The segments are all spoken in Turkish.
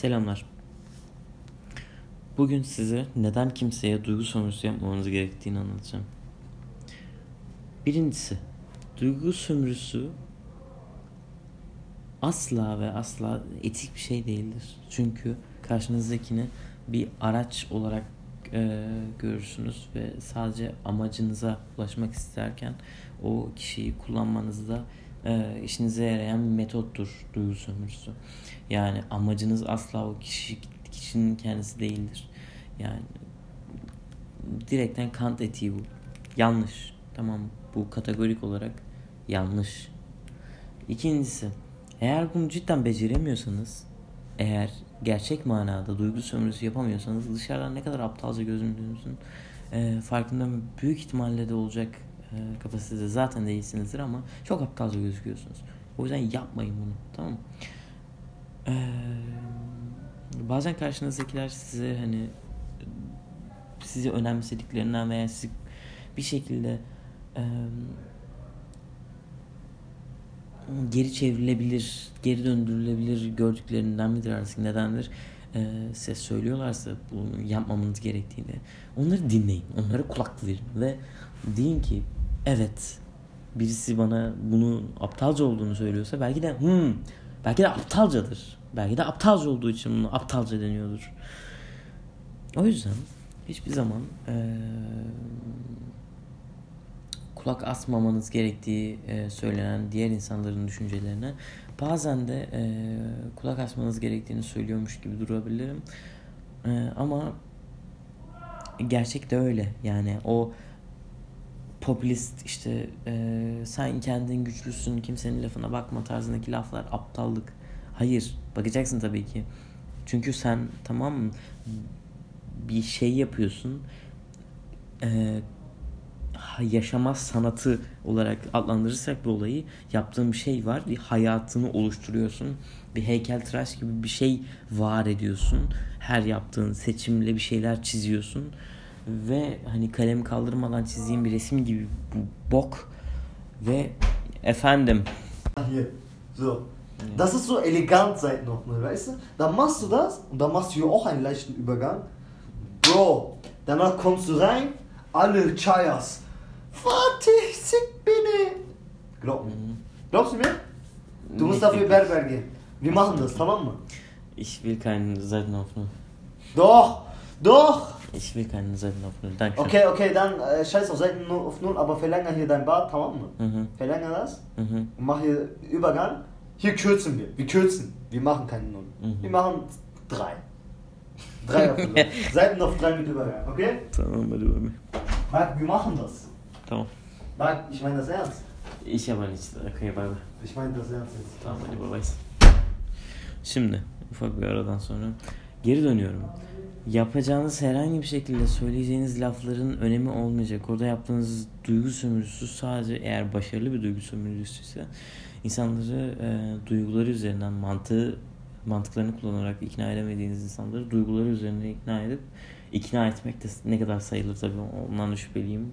Selamlar. Bugün size neden kimseye duygu sömürüsü yapmamanız gerektiğini anlatacağım. Birincisi, duygu sömürüsü asla ve asla etik bir şey değildir. Çünkü karşınızdakini bir araç olarak e, görürsünüz ve sadece amacınıza ulaşmak isterken o kişiyi kullanmanızda e, işinize yarayan bir metottur duygu sömürüsü. Yani amacınız asla o kişi kişinin kendisi değildir. Yani direkten kant etiği bu. Yanlış. Tamam bu kategorik olarak yanlış. İkincisi eğer bunu cidden beceremiyorsanız eğer gerçek manada duygu sömürüsü yapamıyorsanız dışarıdan ne kadar aptalca gözündüğünüzün e, farkında büyük ihtimalle de olacak kapasitede zaten değilsinizdir ama çok aptalca gözüküyorsunuz. O yüzden yapmayın bunu tamam mı? Ee, bazen karşınızdakiler size hani sizi önemsediklerinden veya sizi bir şekilde e, geri çevrilebilir, geri döndürülebilir gördüklerinden midir artık nedendir? E, size söylüyorlarsa bunu yapmamanız gerektiğini onları dinleyin, onlara kulak verin ve deyin ki evet birisi bana bunu aptalca olduğunu söylüyorsa belki de hmm, belki de aptalcadır. Belki de aptalca olduğu için bunu aptalca deniyordur. O yüzden hiçbir zaman ee, kulak asmamanız gerektiği e, söylenen diğer insanların düşüncelerine bazen de e, kulak asmanız gerektiğini söylüyormuş gibi durabilirim. E, ama gerçek de öyle. Yani o popülist işte e, sen kendin güçlüsün kimsenin lafına bakma tarzındaki laflar aptallık. Hayır bakacaksın tabii ki. Çünkü sen tamam mı bir şey yapıyorsun e, yaşamaz sanatı olarak adlandırırsak bu olayı yaptığın bir şey var. Bir hayatını oluşturuyorsun. Bir heykel tıraş gibi bir şey var ediyorsun. Her yaptığın seçimle bir şeyler çiziyorsun. Ve hani kalemi kaldırmadan çizdiğin bir resim gibi bu bok. Ve efendim. Hier, so. Das ist so elegant seit noch, ne, weißt du? Dann machst du das und dann machst du hier auch einen leichten Übergang. Bro, danach kommst du rein, alle Chayas. Fatih, sick beni. Glaub mir. Glaubst du mir? Du musst dafür Berber gehen. Wir machen das, tamam mı? Ich will keinen Seitenaufnahme. Doch, doch. Ich will keinen Seitenaufnahme. Dankeschön. Okay, okay, dann äh, scheiß auf Seiten null auf null, aber verlänger hier dein Bart, tamam mı? Mhm. Verlänger das Mhm. und mach hier Übergang. Hier kürzen wir. Wir kürzen. Wir machen keine Null. Mhm. Wir machen drei. Drei auf Null. Seiten auf drei mit Übergang, okay? Tamam bay bay. Marc, wir machen das. Tamam. Marc, ich meine das ernst. Ich aber nicht. Okay bay bay. Ich meine das ernst jetzt. Tamam hadi bay bay. Şimdi ufak bir aradan sonra geri dönüyorum. Yapacağınız herhangi bir şekilde söyleyeceğiniz lafların önemi olmayacak. Orada yaptığınız duygu sömürüsü sadece eğer başarılı bir duygu sömürüsüyse insanları e, duyguları üzerinden mantığı mantıklarını kullanarak ikna edemediğiniz insanları duyguları üzerine ikna edip ikna etmek de ne kadar sayılır tabii ondan da şüpheliyim.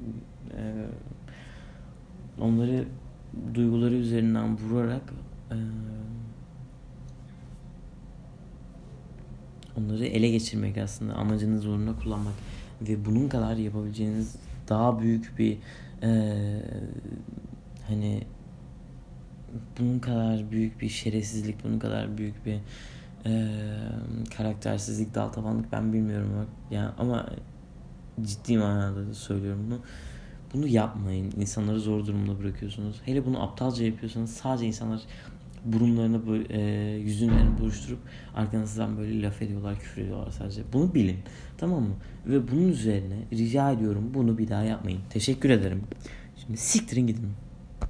E, onları duyguları üzerinden vurarak e, onları ele geçirmek aslında amacınız uğruna kullanmak ve bunun kadar yapabileceğiniz daha büyük bir e, hani bunun kadar büyük bir şerefsizlik, bunun kadar büyük bir e, karaktersizlik, daltavanlık ben bilmiyorum. Yani ama ciddi manada da söylüyorum bunu. Bunu yapmayın. İnsanları zor durumda bırakıyorsunuz. Hele bunu aptalca yapıyorsanız sadece insanlar burunlarını böyle, e, yüzünlerini buruşturup arkanızdan böyle laf ediyorlar, küfür ediyorlar sadece. Bunu bilin. Tamam mı? Ve bunun üzerine rica ediyorum bunu bir daha yapmayın. Teşekkür ederim. Şimdi siktirin gidin.